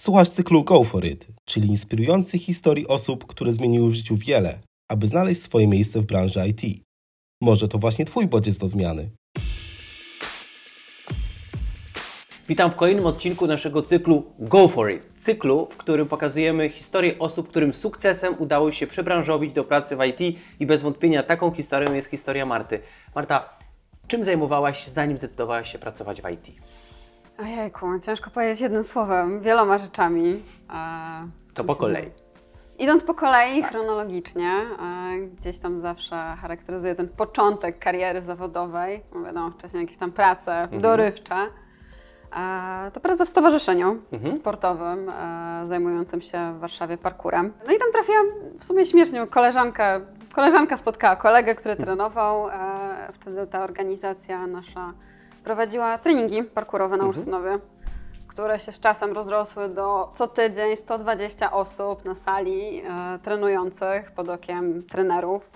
Słuchasz cyklu Go For It, czyli inspirujących historii osób, które zmieniły w życiu wiele, aby znaleźć swoje miejsce w branży IT. Może to właśnie Twój bodziec do zmiany. Witam w kolejnym odcinku naszego cyklu Go For It. Cyklu, w którym pokazujemy historię osób, którym sukcesem udało się przebranżowić do pracy w IT i bez wątpienia taką historią jest historia Marty. Marta, czym zajmowałaś się zanim zdecydowałaś się pracować w IT? Ojejku, ciężko powiedzieć jednym słowem, wieloma rzeczami. E, To po kolei. Idąc po kolei, chronologicznie, e, gdzieś tam zawsze charakteryzuje ten początek kariery zawodowej. Wiadomo, wcześniej jakieś tam prace dorywcze. E, To praca w stowarzyszeniu sportowym e, zajmującym się w Warszawie parkurem. No i tam trafiłam w sumie śmiesznie, koleżankę, koleżanka spotkała kolegę, który trenował. e, Wtedy ta organizacja nasza prowadziła treningi parkurowe na Ursynowie, które się z czasem rozrosły do co tydzień 120 osób na sali e, trenujących pod okiem trenerów.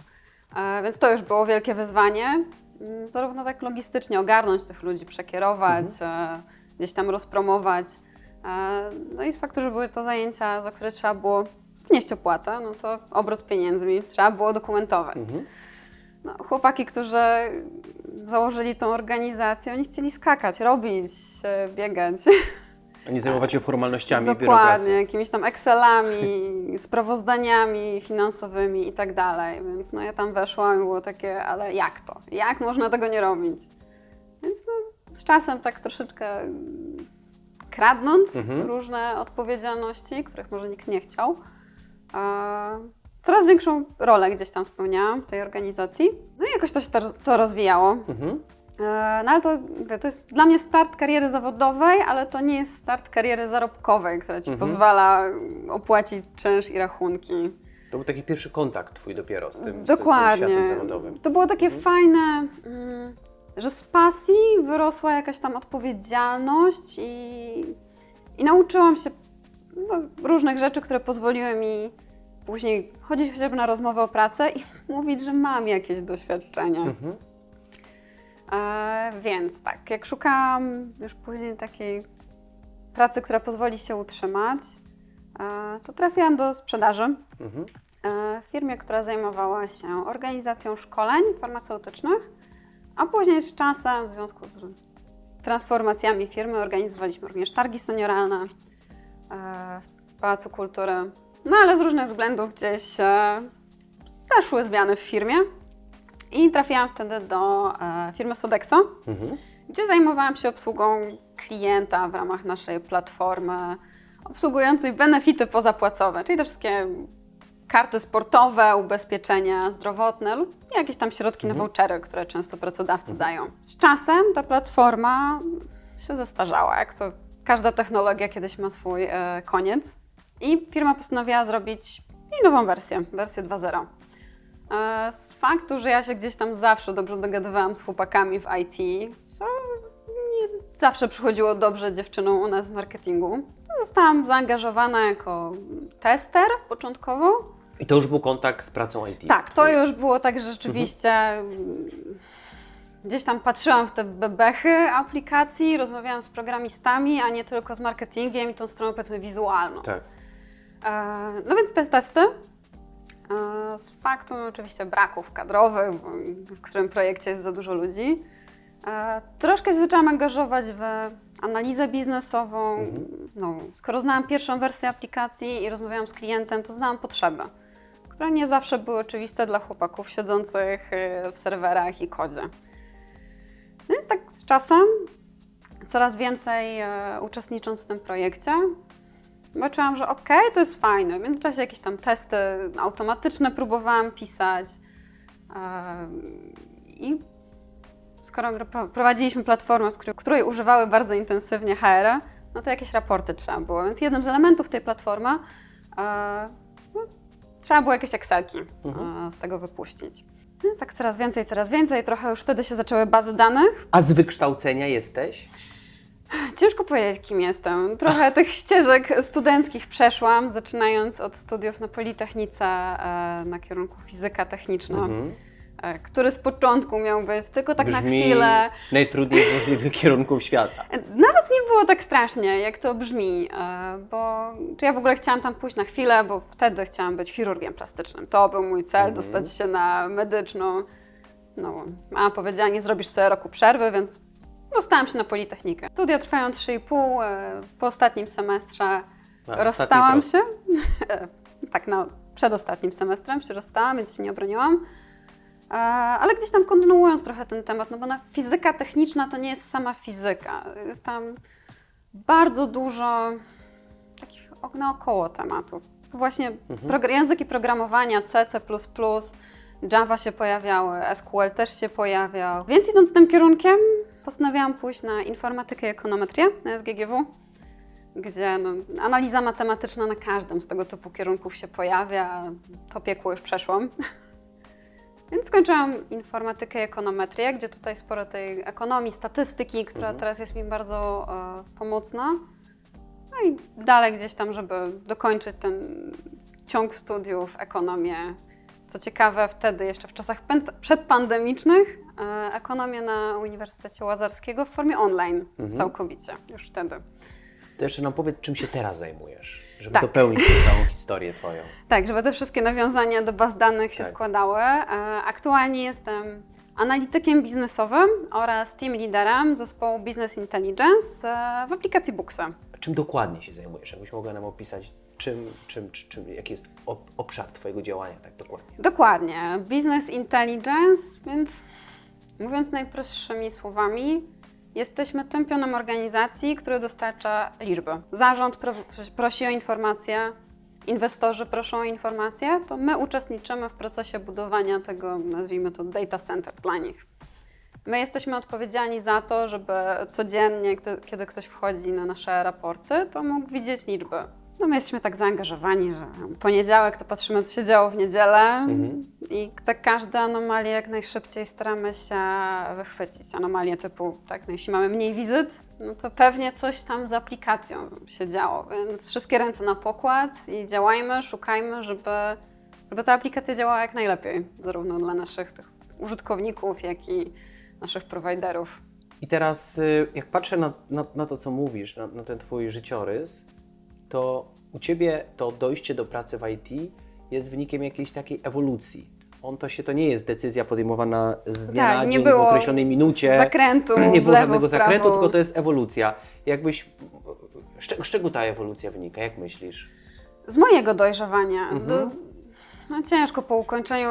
E, więc to już było wielkie wyzwanie. Mm, Zarówno tak logistycznie ogarnąć tych ludzi, przekierować, e, gdzieś tam rozpromować. E, no i z faktu, że były to zajęcia, za które trzeba było wnieść opłatę, no to obrót pieniędzmi trzeba było dokumentować. No, chłopaki, którzy założyli tą organizację, oni chcieli skakać, robić, biegać. A nie zajmować się formalnościami Dokładnie, jakimiś tam Excelami, sprawozdaniami finansowymi i tak dalej. Więc no ja tam weszłam i było takie, ale jak to? Jak można tego nie robić? Więc no, z czasem tak troszeczkę kradnąc Mhm. różne odpowiedzialności, których może nikt nie chciał, coraz większą rolę gdzieś tam spełniałam w tej organizacji. No i jakoś to się to, to rozwijało. Mhm. E, No ale to, to jest dla mnie start kariery zawodowej, ale to nie jest start kariery zarobkowej, która ci Mhm. pozwala opłacić czynsz i rachunki. To był taki pierwszy kontakt twój dopiero z tym, tym, z tym Dokładnie. światem zawodowym. To było takie fajne, mm, że z pasji wyrosła jakaś tam odpowiedzialność i, i nauczyłam się no, różnych rzeczy, które pozwoliły mi później chodzić chociażby na rozmowę o pracę i mówić, że mam jakieś doświadczenie. Mhm. E, więc tak, jak szukałam już później takiej pracy, która pozwoli się utrzymać, e, to trafiłam do sprzedaży Mhm. e, w firmie, która zajmowała się organizacją szkoleń farmaceutycznych, a później z czasem, w związku z transformacjami firmy, organizowaliśmy również targi senioralne e, w Pałacu Kultury. No ale z różnych względów gdzieś e, zaszły zmiany w firmie i trafiłam wtedy do e, firmy Sodexo, Mhm. gdzie zajmowałam się obsługą klienta w ramach naszej platformy obsługującej benefity pozapłacowe, czyli te wszystkie karty sportowe, ubezpieczenia zdrowotne lub jakieś tam środki na vouchery, które często pracodawcy dają. Z czasem ta platforma się zestarzała, jak to każda technologia kiedyś ma swój e, koniec i firma postanowiła zrobić jej nową wersję, wersję 2.0. E, Z faktu, że ja się gdzieś tam zawsze dobrze dogadywałam z chłopakami w IT, co nie zawsze przychodziło dobrze dziewczynom u nas w marketingu, zostałam zaangażowana jako tester początkowo. I to już był kontakt z pracą IT. Tak, to już było tak, że rzeczywiście mm, gdzieś tam patrzyłam w te bebechy aplikacji, rozmawiałam z programistami, a nie tylko z marketingiem i tą stroną powiedzmy wizualną. Tak. E, No więc te testy. E, Z faktu no, oczywiście braków kadrowych, w którym projekcie jest za dużo ludzi. e, Troszkę się zaczęłam angażować w analizę biznesową. No, skoro znałam pierwszą wersję aplikacji i rozmawiałam z klientem, to znałam potrzeby, które nie zawsze były oczywiste dla chłopaków siedzących e, w serwerach i kodzie. No Więc tak z czasem, coraz więcej uczestnicząc w tym projekcie, Zobaczyłam, że okej, to jest fajne. W międzyczasie jakieś tam testy automatyczne próbowałam pisać. Em, I skoro pro- prowadziliśmy platformę, której, używały bardzo intensywnie HR, no to jakieś raporty trzeba było. Więc jednym z elementów tej platformy e, no, trzeba było jakieś Excelki e, z tego wypuścić. Więc tak coraz więcej, coraz więcej. Trochę już wtedy się zaczęły bazy danych. A z wykształcenia jesteś? Ciężko powiedzieć, kim jestem. Trochę tych ścieżek studenckich przeszłam, zaczynając od studiów na Politechnice e, na kierunku fizyka techniczna. Mhm. e, który z początku miał być tylko tak na Brzmi chwilę. najtrudniej z możliwych kierunków świata. Nawet nie było tak strasznie, jak to brzmi, e, bo czy ja w ogóle chciałam tam pójść na chwilę, bo wtedy chciałam być chirurgiem plastycznym. To był mój cel, dostać się na medyczną. No, mama powiedziała, nie zrobisz sobie roku przerwy, więc dostałam się na Politechnikę. Studia trwają 3,5, e, po ostatnim semestrze A, rozstałam ostatni się. tak, no, przed ostatnim semestrem się rozstałam, więc się nie obroniłam. E, Ale gdzieś tam kontynuując trochę ten temat, no bo na fizyka techniczna to nie jest sama fizyka. Jest tam bardzo dużo takich naokoło tematów. Właśnie progr- języki programowania C, C++, Java się pojawiały, SQL też się pojawiał. Więc idąc tym kierunkiem, postanowiłam pójść na informatykę i ekonometrię na SGGW, gdzie no, analiza matematyczna na każdym z tego typu kierunków się pojawia. a To piekło już przeszłam. Więc skończyłam informatykę i ekonometrię, gdzie tutaj sporo tej ekonomii, statystyki, która teraz jest mi bardzo e, pomocna. No i dalej gdzieś tam, żeby dokończyć ten ciąg studiów, ekonomię. Co ciekawe, wtedy jeszcze w czasach przedpandemicznych ekonomię na Uniwersytecie Łazarskiego w formie online całkowicie, już wtedy. To jeszcze nam powiedz, czym się teraz zajmujesz, żeby Tak. dopełnić tę całą historię Twoją. Tak, żeby te wszystkie nawiązania do baz danych się Tak. składały. E, Aktualnie jestem analitykiem biznesowym oraz team liderem zespołu Business Intelligence e, w aplikacji Buxa. Czym dokładnie się zajmujesz? Jakbyś mogła nam opisać, czym, czym, czym, jaki jest ob- obszar Twojego działania tak dokładnie? Dokładnie. Business Intelligence, więc mówiąc najprostszymi słowami, jesteśmy tym pionem organizacji, który dostarcza liczby. Zarząd pro, prosi o informacje, inwestorzy proszą o informacje, to my uczestniczymy w procesie budowania tego, nazwijmy to data center dla nich. My jesteśmy odpowiedzialni za to, żeby codziennie, kiedy ktoś wchodzi na nasze raporty, to mógł widzieć liczby. No my jesteśmy tak zaangażowani, że poniedziałek to patrzymy, co się działo w niedzielę i tak każde anomalie jak najszybciej staramy się wychwycić. Anomalie typu, tak, no jeśli mamy mniej wizyt, no to pewnie coś tam z aplikacją się działo, więc wszystkie ręce na pokład i działajmy, szukajmy, żeby, żeby ta aplikacja działała jak najlepiej, zarówno dla naszych tych użytkowników, jak i naszych prowajderów. I teraz, y, jak patrzę na, na, na to, co mówisz, na, na ten Twój życiorys, to u Ciebie to dojście do pracy w IT jest wynikiem jakiejś takiej ewolucji. On to się, to nie jest decyzja podejmowana z dnia Tak, na dzień w określonej minucie. zakrętu nie w było lewo, żadnego zakrętu, tylko to jest ewolucja. Jakbyś, z, czego, z czego ta ewolucja wynika? Jak myślisz? Z mojego dojrzewania. Do, no ciężko po ukończeniu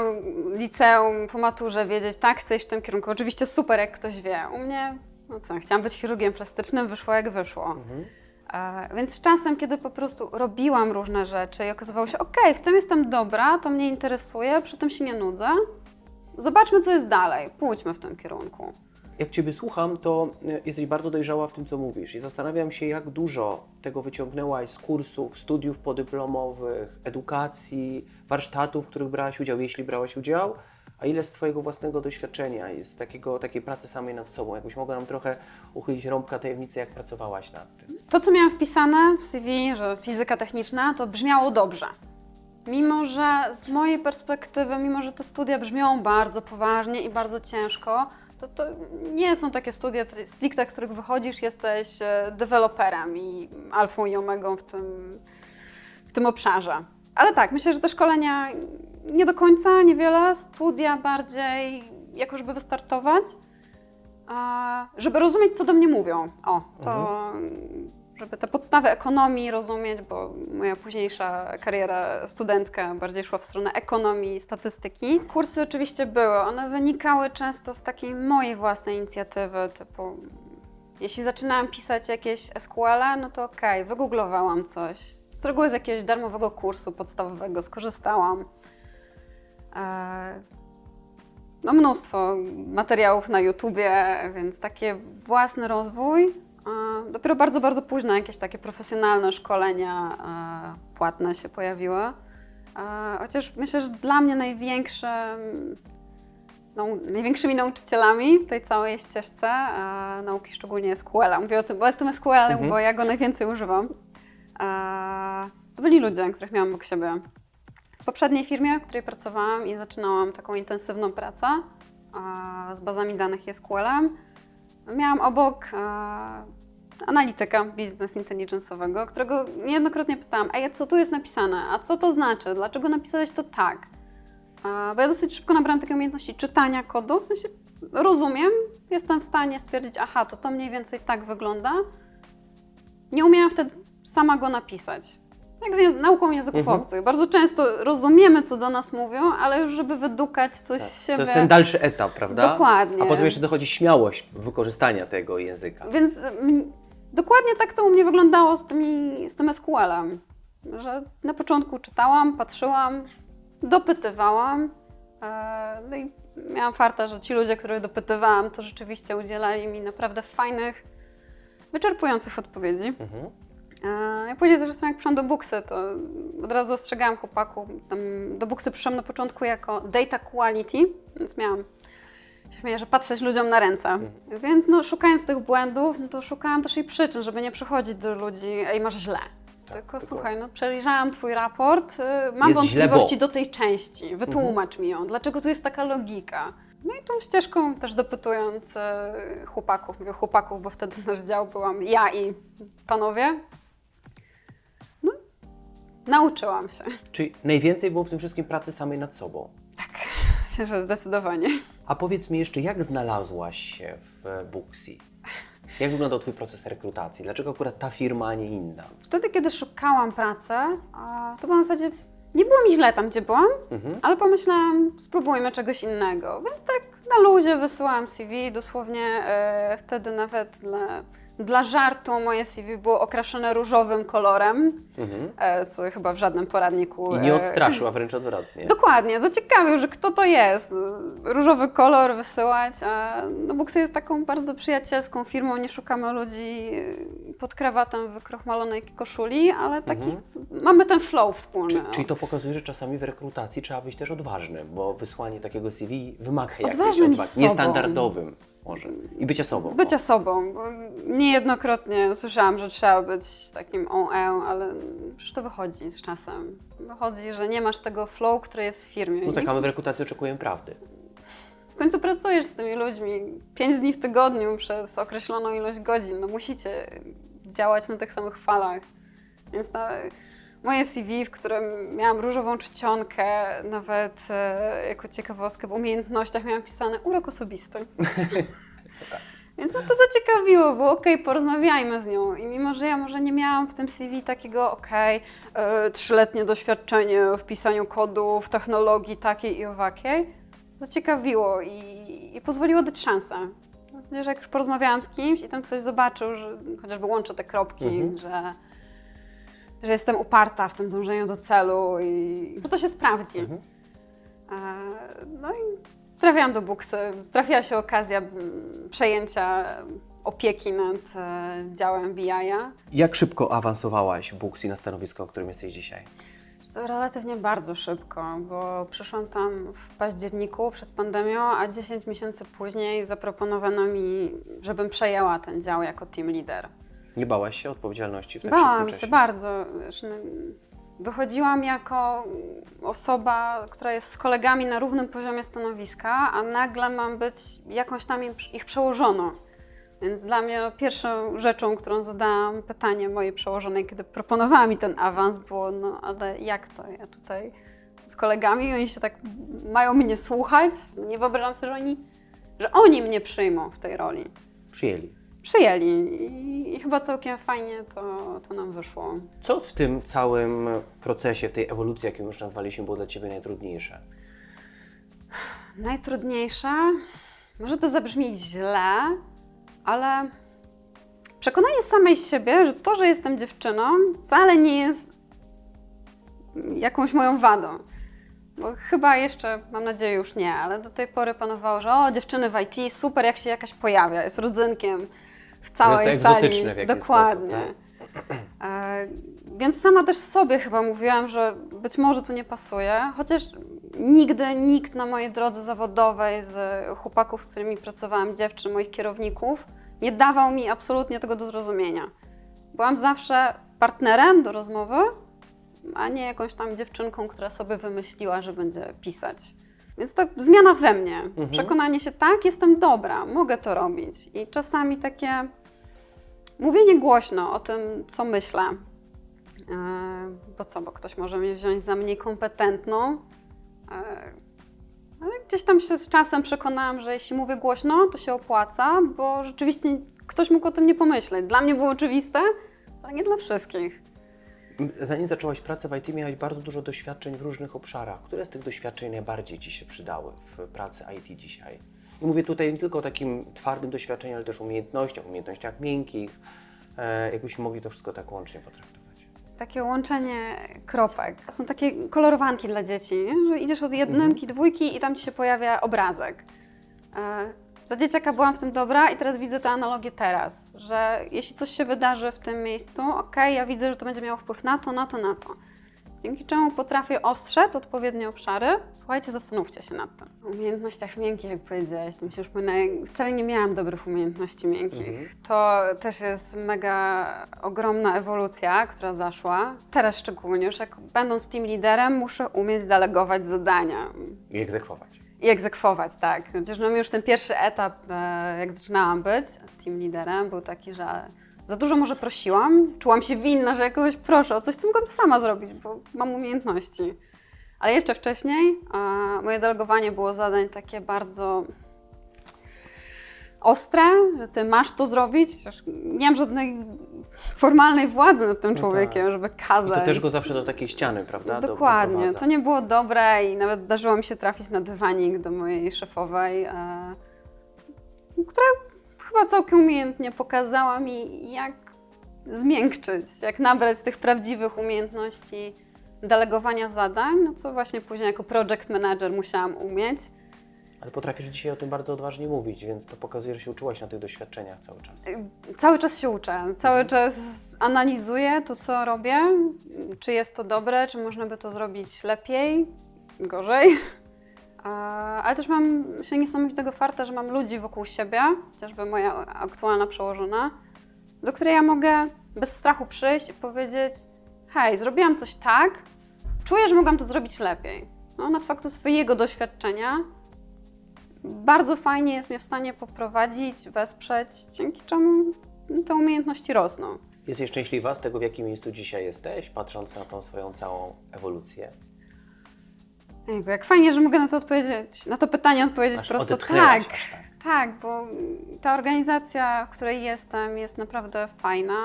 liceum, po maturze wiedzieć, tak, chcę iść w tym kierunku. Oczywiście super, jak ktoś wie. U mnie, no co, chciałam być chirurgiem plastycznym, wyszło jak wyszło. E, więc z czasem, kiedy po prostu robiłam różne rzeczy i okazywało się, okej, w tym jestem dobra, to mnie interesuje, przy tym się nie nudzę, zobaczmy, co jest dalej, pójdźmy w tym kierunku. Jak Ciebie słucham, to y, jesteś bardzo dojrzała w tym, co mówisz. I zastanawiam się, jak dużo tego wyciągnęłaś z kursów, studiów podyplomowych, edukacji, warsztatów, w których brałaś udział, jeśli brałaś udział, a ile z Twojego własnego doświadczenia jest takiego, takiej pracy samej nad sobą. Jakbyś mogła nam trochę uchylić rąbka tajemnicy, jak pracowałaś nad tym. To, co miałam wpisane w CV, że fizyka techniczna, to brzmiało dobrze. Mimo, że z mojej perspektywy, mimo, że te studia brzmią bardzo poważnie i bardzo ciężko, to, to nie są takie studia stricte, z których wychodzisz, jesteś e, deweloperem i alfą i omegą w tym, w tym obszarze. Ale tak, myślę, że te szkolenia nie do końca, niewiele, studia bardziej jako żeby wystartować, a, żeby rozumieć, co do mnie mówią. O, to żeby te podstawy ekonomii rozumieć, bo moja późniejsza kariera studencka bardziej szła w stronę ekonomii, statystyki. Kursy oczywiście były, one wynikały często z takiej mojej własnej inicjatywy, typu jeśli zaczynałam pisać jakieś SQL, no to okej, wygooglowałam coś. Z reguły z jakiegoś darmowego kursu podstawowego skorzystałam. E, no mnóstwo materiałów na YouTubie, więc taki własny rozwój. Dopiero bardzo, bardzo późno jakieś takie profesjonalne szkolenia e, płatne się pojawiły. E, Chociaż myślę, że dla mnie największym, no, największymi nauczycielami w tej całej ścieżce nauki, szczególnie SQL-a. Mówię o tym, bo jestem SQL-em, bo ja go najwięcej używam. To byli ludzie, których miałam obok siebie. W poprzedniej firmie, w której pracowałam i zaczynałam taką intensywną pracę z bazami danych i SQL-em, miałam obok a, analityka business intelligence'owego, którego niejednokrotnie pytałam, ej, co tu jest napisane, a co to znaczy, dlaczego napisałeś to tak? A, bo ja dosyć szybko nabrałam takiej umiejętności czytania kodu, w sensie rozumiem, jestem w stanie stwierdzić, aha, to to mniej więcej tak wygląda. Nie umiałam wtedy sama go napisać. Jak z języ- nauką języków Mhm. obcych. Bardzo często rozumiemy, co do nas mówią, ale już żeby wydukać coś To siebie... jest ten dalszy etap, prawda? Dokładnie. A potem jeszcze dochodzi śmiałość wykorzystania tego języka. Więc mm, dokładnie tak to u mnie wyglądało z, tymi, z tym SQL-em. Że na początku czytałam, patrzyłam, dopytywałam. e, No i miałam farta, że ci ludzie, których dopytywałam, to rzeczywiście udzielali mi naprawdę fajnych, wyczerpujących odpowiedzi. Mhm. Ja później też zresztą jak przyszłam do Buksy, to od razu ostrzegałam chłopaku. Tam do Buksy przyszłam na początku jako data quality, więc miałam się śmieję, że patrzeć ludziom na ręce. Więc no, szukając tych błędów, no to szukałam też i przyczyn, żeby nie przychodzić do ludzi, ej, masz źle. Tylko słuchaj, no przejrzałam twój raport, y, mam Jest wątpliwości do tej części, wytłumacz mi ją, dlaczego tu jest taka logika. No i tą ścieżką też dopytując y, chłopaków, mówię chłopaków, bo wtedy nasz dział byłam ja i panowie. Nauczyłam się. Czyli najwięcej było w tym wszystkim pracy samej nad sobą. Myślę, że zdecydowanie. A powiedz mi jeszcze, jak znalazłaś się w Booksy? Jak wyglądał Twój proces rekrutacji? Dlaczego akurat ta firma, a nie inna? Wtedy, kiedy szukałam pracy, to było na zasadzie, nie było mi źle tam, gdzie byłam, ale pomyślałam, spróbujmy czegoś innego. Więc tak na luzie wysyłałam CV, dosłownie e, wtedy nawet dla, dla żartu moje CV było okraszone różowym kolorem, e, co chyba w żadnym poradniku... I nie e, odstraszył, a wręcz odwrotnie. Dokładnie, zaciekawił, że kto to jest. Różowy kolor wysyłać. A no Buksy jest taką bardzo przyjacielską firmą, nie szukamy ludzi pod krawatem w wykrochmalonej koszuli, ale takich, mamy ten flow wspólny. Czy, czyli to pokazuje, że czasami w rekrutacji trzeba być też odważnym, bo wysłanie takiego CV wymaga Odważnym odwagi. z sobą. Może. I bycia sobą. Bycia O. sobą, bo niejednokrotnie słyszałam, że trzeba być takim on ale przecież to wychodzi z czasem. Wychodzi, że nie masz tego flow, który jest w firmie. No tak, I a my w rekrutacji oczekujemy prawdy. W końcu pracujesz z tymi ludźmi pięć dni w tygodniu przez określoną ilość godzin. No musicie działać na tych samych falach. Więc na moje CV, w którym miałam różową czcionkę, nawet e, jako ciekawostkę w umiejętnościach miałam pisane urok osobisty. Więc no to zaciekawiło, było okej, porozmawiajmy z nią. I mimo, że ja może nie miałam w tym CV takiego okej, e, trzyletnie doświadczenie w pisaniu kodów, technologii takiej i owakiej, zaciekawiło i, i pozwoliło dać szansę. W zasadzie, że jak już porozmawiałam z kimś i tam ktoś zobaczył, że chociażby łączę te kropki, że, że jestem uparta w tym dążeniu do celu i no to się sprawdzi. E, No i trafiłam do Buksy. Trafiła się okazja mm, przejęcia opieki nad e, działem BI-a. Jak szybko awansowałaś w Booksy na stanowisko, o którym jesteś dzisiaj? To relatywnie bardzo szybko, bo przyszłam tam w październiku przed pandemią, a 10 miesięcy później zaproponowano mi, żebym przejęła ten dział jako team leader. Nie bałaś się odpowiedzialności w tak Bałam się bardzo. No, Wychodziłam jako osoba, która jest z kolegami na równym poziomie stanowiska, a nagle mam być jakąś tam ich przełożoną. Więc dla mnie no, pierwszą rzeczą, którą zadałam pytanie mojej przełożonej, kiedy proponowała mi ten awans, było, no ale jak to? Ja tutaj z kolegami, oni się tak mają mnie słuchać. Nie wyobrażam sobie, że oni, że oni mnie przyjmą w tej roli. Przyjęli. Przyjęli i chyba całkiem fajnie to, to nam wyszło. Co w tym całym procesie, w tej ewolucji, jaką już nazwaliśmy, było dla Ciebie najtrudniejsze? Najtrudniejsze, może to zabrzmi źle, ale przekonanie samej siebie, że to, że jestem dziewczyną, wcale nie jest jakąś moją wadą. Bo chyba jeszcze, mam nadzieję, już nie, ale do tej pory panowało, że o, dziewczyny w IT, super, jak się jakaś pojawia, jest rodzynkiem w całej Jest to sali. egzotyczne w jakiś Dokładnie. sposób, E, Więc sama też sobie chyba mówiłam, że być może tu nie pasuje, chociaż nigdy nikt na mojej drodze zawodowej z chłopaków, z którymi pracowałam, dziewczyn, moich kierowników, nie dawał mi absolutnie tego do zrozumienia. Byłam zawsze partnerem do rozmowy a nie jakąś tam dziewczynką, która sobie wymyśliła, że będzie pisać. Więc to zmiana we mnie. Przekonanie się, tak, jestem dobra, mogę to robić. I czasami takie mówienie głośno o tym, co myślę. E, bo co, bo ktoś może mnie wziąć za mniej kompetentną. E, ale gdzieś tam się z czasem przekonałam, że jeśli mówię głośno, to się opłaca, bo rzeczywiście ktoś mógł o tym nie pomyśleć. Dla mnie było oczywiste, ale nie dla wszystkich. Zanim zaczęłaś pracę w IT, miałaś bardzo dużo doświadczeń w różnych obszarach. Które z tych doświadczeń najbardziej Ci się przydały w pracy IT dzisiaj? I mówię tutaj nie tylko o takim twardym doświadczeniu, ale też umiejętnościach, umiejętnościach miękkich. E, jakbyśmy mogli to wszystko tak łącznie potraktować. Takie łączenie kropek. Są takie kolorowanki dla dzieci, że idziesz od jedynki, dwójki i tam ci się pojawia obrazek. Za dzieciaka byłam w tym dobra i teraz widzę tę analogię teraz, że jeśli coś się wydarzy w tym miejscu, okej, ja widzę, że to będzie miało wpływ na to, na to, na to. Dzięki czemu potrafię ostrzec odpowiednie obszary. Słuchajcie, zastanówcie się nad tym. O umiejętnościach miękkich, jak powiedziałeś, to mi się już płynę. Wcale nie miałam dobrych umiejętności miękkich. To też jest mega ogromna ewolucja, która zaszła. Teraz szczególnie, już jak będąc team liderem, muszę umieć delegować zadania I egzekwować. I egzekwować, tak. Chociaż no już ten pierwszy etap, e, jak zaczynałam być team liderem, był taki, że za dużo może prosiłam, czułam się winna, że jakoś proszę o coś, co mogłam sama zrobić, bo mam umiejętności. Ale jeszcze wcześniej e, moje delegowanie było zadań takie bardzo ostre, że ty masz to zrobić, chociaż nie mam żadnej formalnej władzy nad tym człowiekiem, żeby I kazać. to też go zawsze do takiej ściany, prawda? Do- Dokładnie. To nie było dobre i nawet zdarzyło mi się trafić na dywanik do mojej szefowej, e, która chyba całkiem umiejętnie pokazała mi, jak zmiękczyć, jak nabrać tych prawdziwych umiejętności delegowania zadań, no co właśnie później jako project manager musiałam umieć. Ale potrafisz dzisiaj o tym bardzo odważnie mówić, więc to pokazuje, że się uczyłaś na tych doświadczeniach cały czas. Cały czas się uczę, cały czas analizuję to, co robię, czy jest to dobre, czy można by to zrobić lepiej, gorzej. Ale też mam się niesamowitego farta, że mam ludzi wokół siebie, chociażby moja aktualna przełożona, do której ja mogę bez strachu przyjść i powiedzieć: Hej, zrobiłam coś tak, czuję, że mogłam to zrobić lepiej. No, ona z faktu swojego doświadczenia bardzo fajnie jest mnie w stanie poprowadzić, wesprzeć, dzięki czemu te umiejętności rosną. Jesteś szczęśliwa z tego, w jakim miejscu dzisiaj jesteś, patrząc na tą swoją całą ewolucję? Ejku, jak fajnie, że mogę na to odpowiedzieć, na to pytanie odpowiedzieć Aż prosto tak. tak. Tak, bo ta organizacja, w której jestem, jest naprawdę fajna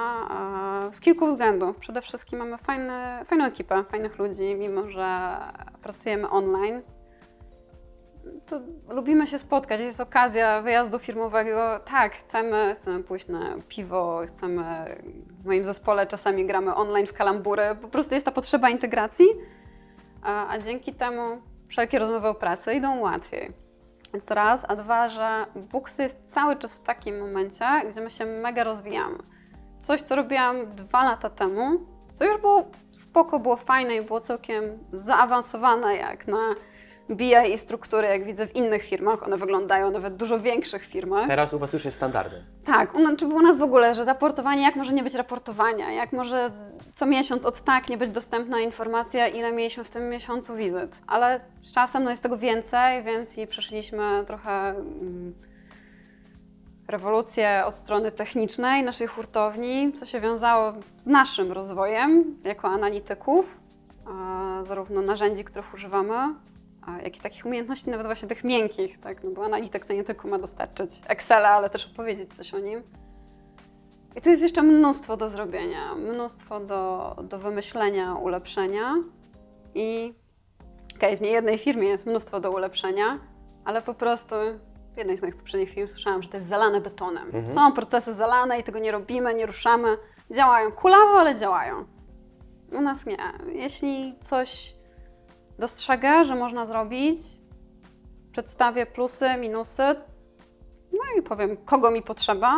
z kilku względów. Przede wszystkim mamy fajne, fajną ekipę, fajnych ludzi, mimo że pracujemy online. To lubimy się spotkać, jest okazja wyjazdu firmowego. Tak, chcemy, chcemy pójść na piwo, chcemy. W moim zespole czasami gramy online w kalambury. Po prostu jest ta potrzeba integracji, a, a dzięki temu wszelkie rozmowy o pracy idą łatwiej. Więc to raz, a dwa, że Booksy jest cały czas w takim momencie, gdzie my się mega rozwijamy. Coś, co robiłam dwa lata temu, co już było spoko, było fajne i było całkiem zaawansowane jak na BI i struktury, jak widzę w innych firmach. One wyglądają nawet dużo większych firmach. Teraz u Was już jest standardem. Tak, u, nas- czy u nas w ogóle, że raportowanie, jak może nie być raportowania, jak może co miesiąc od tak nie być dostępna informacja, ile mieliśmy w tym miesiącu wizyt. Ale z czasem no, jest tego więcej, więc i przeszliśmy trochę mm, rewolucję od strony technicznej naszej hurtowni, co się wiązało z naszym rozwojem jako analityków, zarówno narzędzi, których używamy, jak i takich umiejętności, nawet właśnie tych miękkich, tak? No bo analityk to nie tylko ma dostarczyć Excela, ale też opowiedzieć coś o nim. I tu jest jeszcze mnóstwo do zrobienia, mnóstwo do, do wymyślenia, ulepszenia i okej, w niejednej firmie jest mnóstwo do ulepszenia, ale po prostu w jednej z moich poprzednich firm słyszałam, że to jest zalane betonem. Są procesy zalane i tego nie robimy, nie ruszamy. Działają kulawo, ale działają. U nas nie. Jeśli coś dostrzegę, że można zrobić, przedstawię plusy, minusy, no i powiem, kogo mi potrzeba,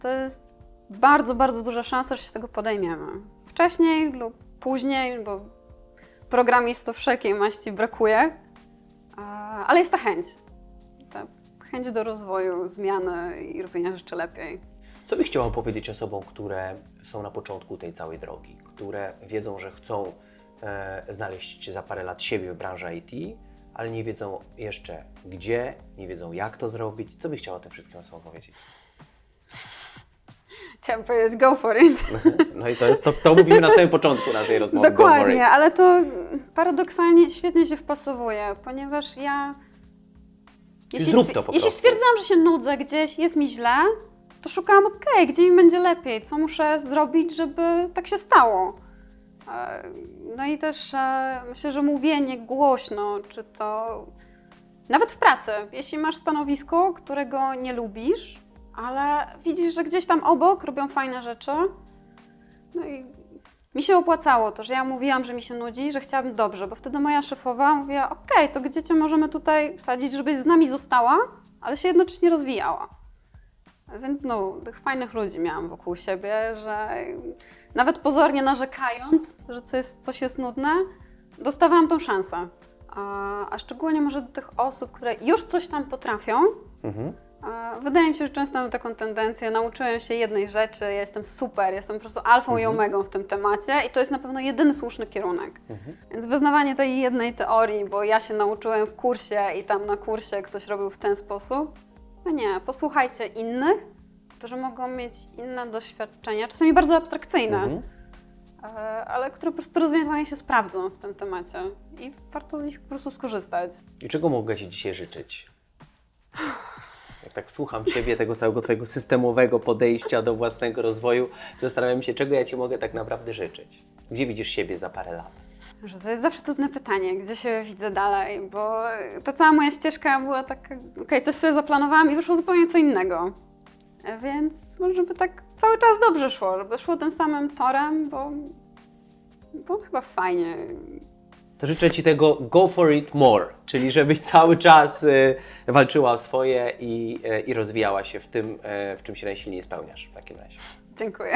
to jest bardzo, bardzo duża szansa, że się tego podejmiemy. Wcześniej lub później, bo programistów wszelkiej maści brakuje, ale jest ta chęć. Ta chęć do rozwoju, zmiany i robienia rzeczy lepiej. Co byś chciała powiedzieć osobom, które są na początku tej całej drogi, które wiedzą, że chcą e, znaleźć za parę lat siebie w branży IT, ale nie wiedzą jeszcze gdzie, nie wiedzą jak to zrobić. Co byś chciała o tym wszystkim osobom powiedzieć? Chciałam powiedzieć go for it. No i to jest to, to mówimy na samym początku naszej rozmowy. Dokładnie, ale to paradoksalnie świetnie się wpasowuje, ponieważ ja. zrób to po jeśli prostu. stwierdzam, że się nudzę gdzieś, jest mi źle, to szukam, okej, gdzie mi będzie lepiej, co muszę zrobić, żeby tak się stało. No i też e, myślę, że mówienie głośno, czy to nawet w pracy, jeśli masz stanowisko, którego nie lubisz, ale widzisz, że gdzieś tam obok robią fajne rzeczy, no i mi się opłacało to, że ja mówiłam, że mi się nudzi, że chciałabym dobrze, bo wtedy moja szefowa mówiła, okej, to gdzie cię możemy tutaj wsadzić, żebyś z nami została, ale się jednocześnie rozwijała. Więc no, tych fajnych ludzi miałam wokół siebie, że nawet pozornie narzekając, że coś jest, coś jest nudne, dostawałam tą szansę. A, a szczególnie może do tych osób, które już coś tam potrafią, Mhm. a Wydaje mi się, że często mam taką tendencję. Nauczyłem się jednej rzeczy, ja jestem super, jestem po prostu alfą i omegą w tym temacie i to jest na pewno jedyny słuszny kierunek. Więc wyznawanie tej jednej teorii, bo ja się nauczyłem w kursie i tam na kursie ktoś robił w ten sposób, no nie, posłuchajcie innych, którzy mogą mieć inne doświadczenia, czasami bardzo abstrakcyjne, Mhm. e, ale które po prostu rozwiązania się sprawdzą w tym temacie i warto z nich po prostu skorzystać. I czego mogę Ci dzisiaj życzyć? Jak tak słucham Ciebie, tego całego Twojego systemowego podejścia do własnego rozwoju, zastanawiam się, czego ja Ci mogę tak naprawdę życzyć. Gdzie widzisz siebie za parę lat? Że to jest zawsze trudne pytanie, gdzie się widzę dalej, bo ta cała moja ścieżka była taka, okej, coś sobie zaplanowałam i wyszło zupełnie co innego. Więc może by tak cały czas dobrze szło, żeby szło tym samym torem, bo, bo chyba fajnie. To życzę Ci tego go for it more, czyli żebyś cały czas y, walczyła o swoje i, y, i rozwijała się w tym, y, w czym się najsilniej spełniasz w takim razie. Dziękuję.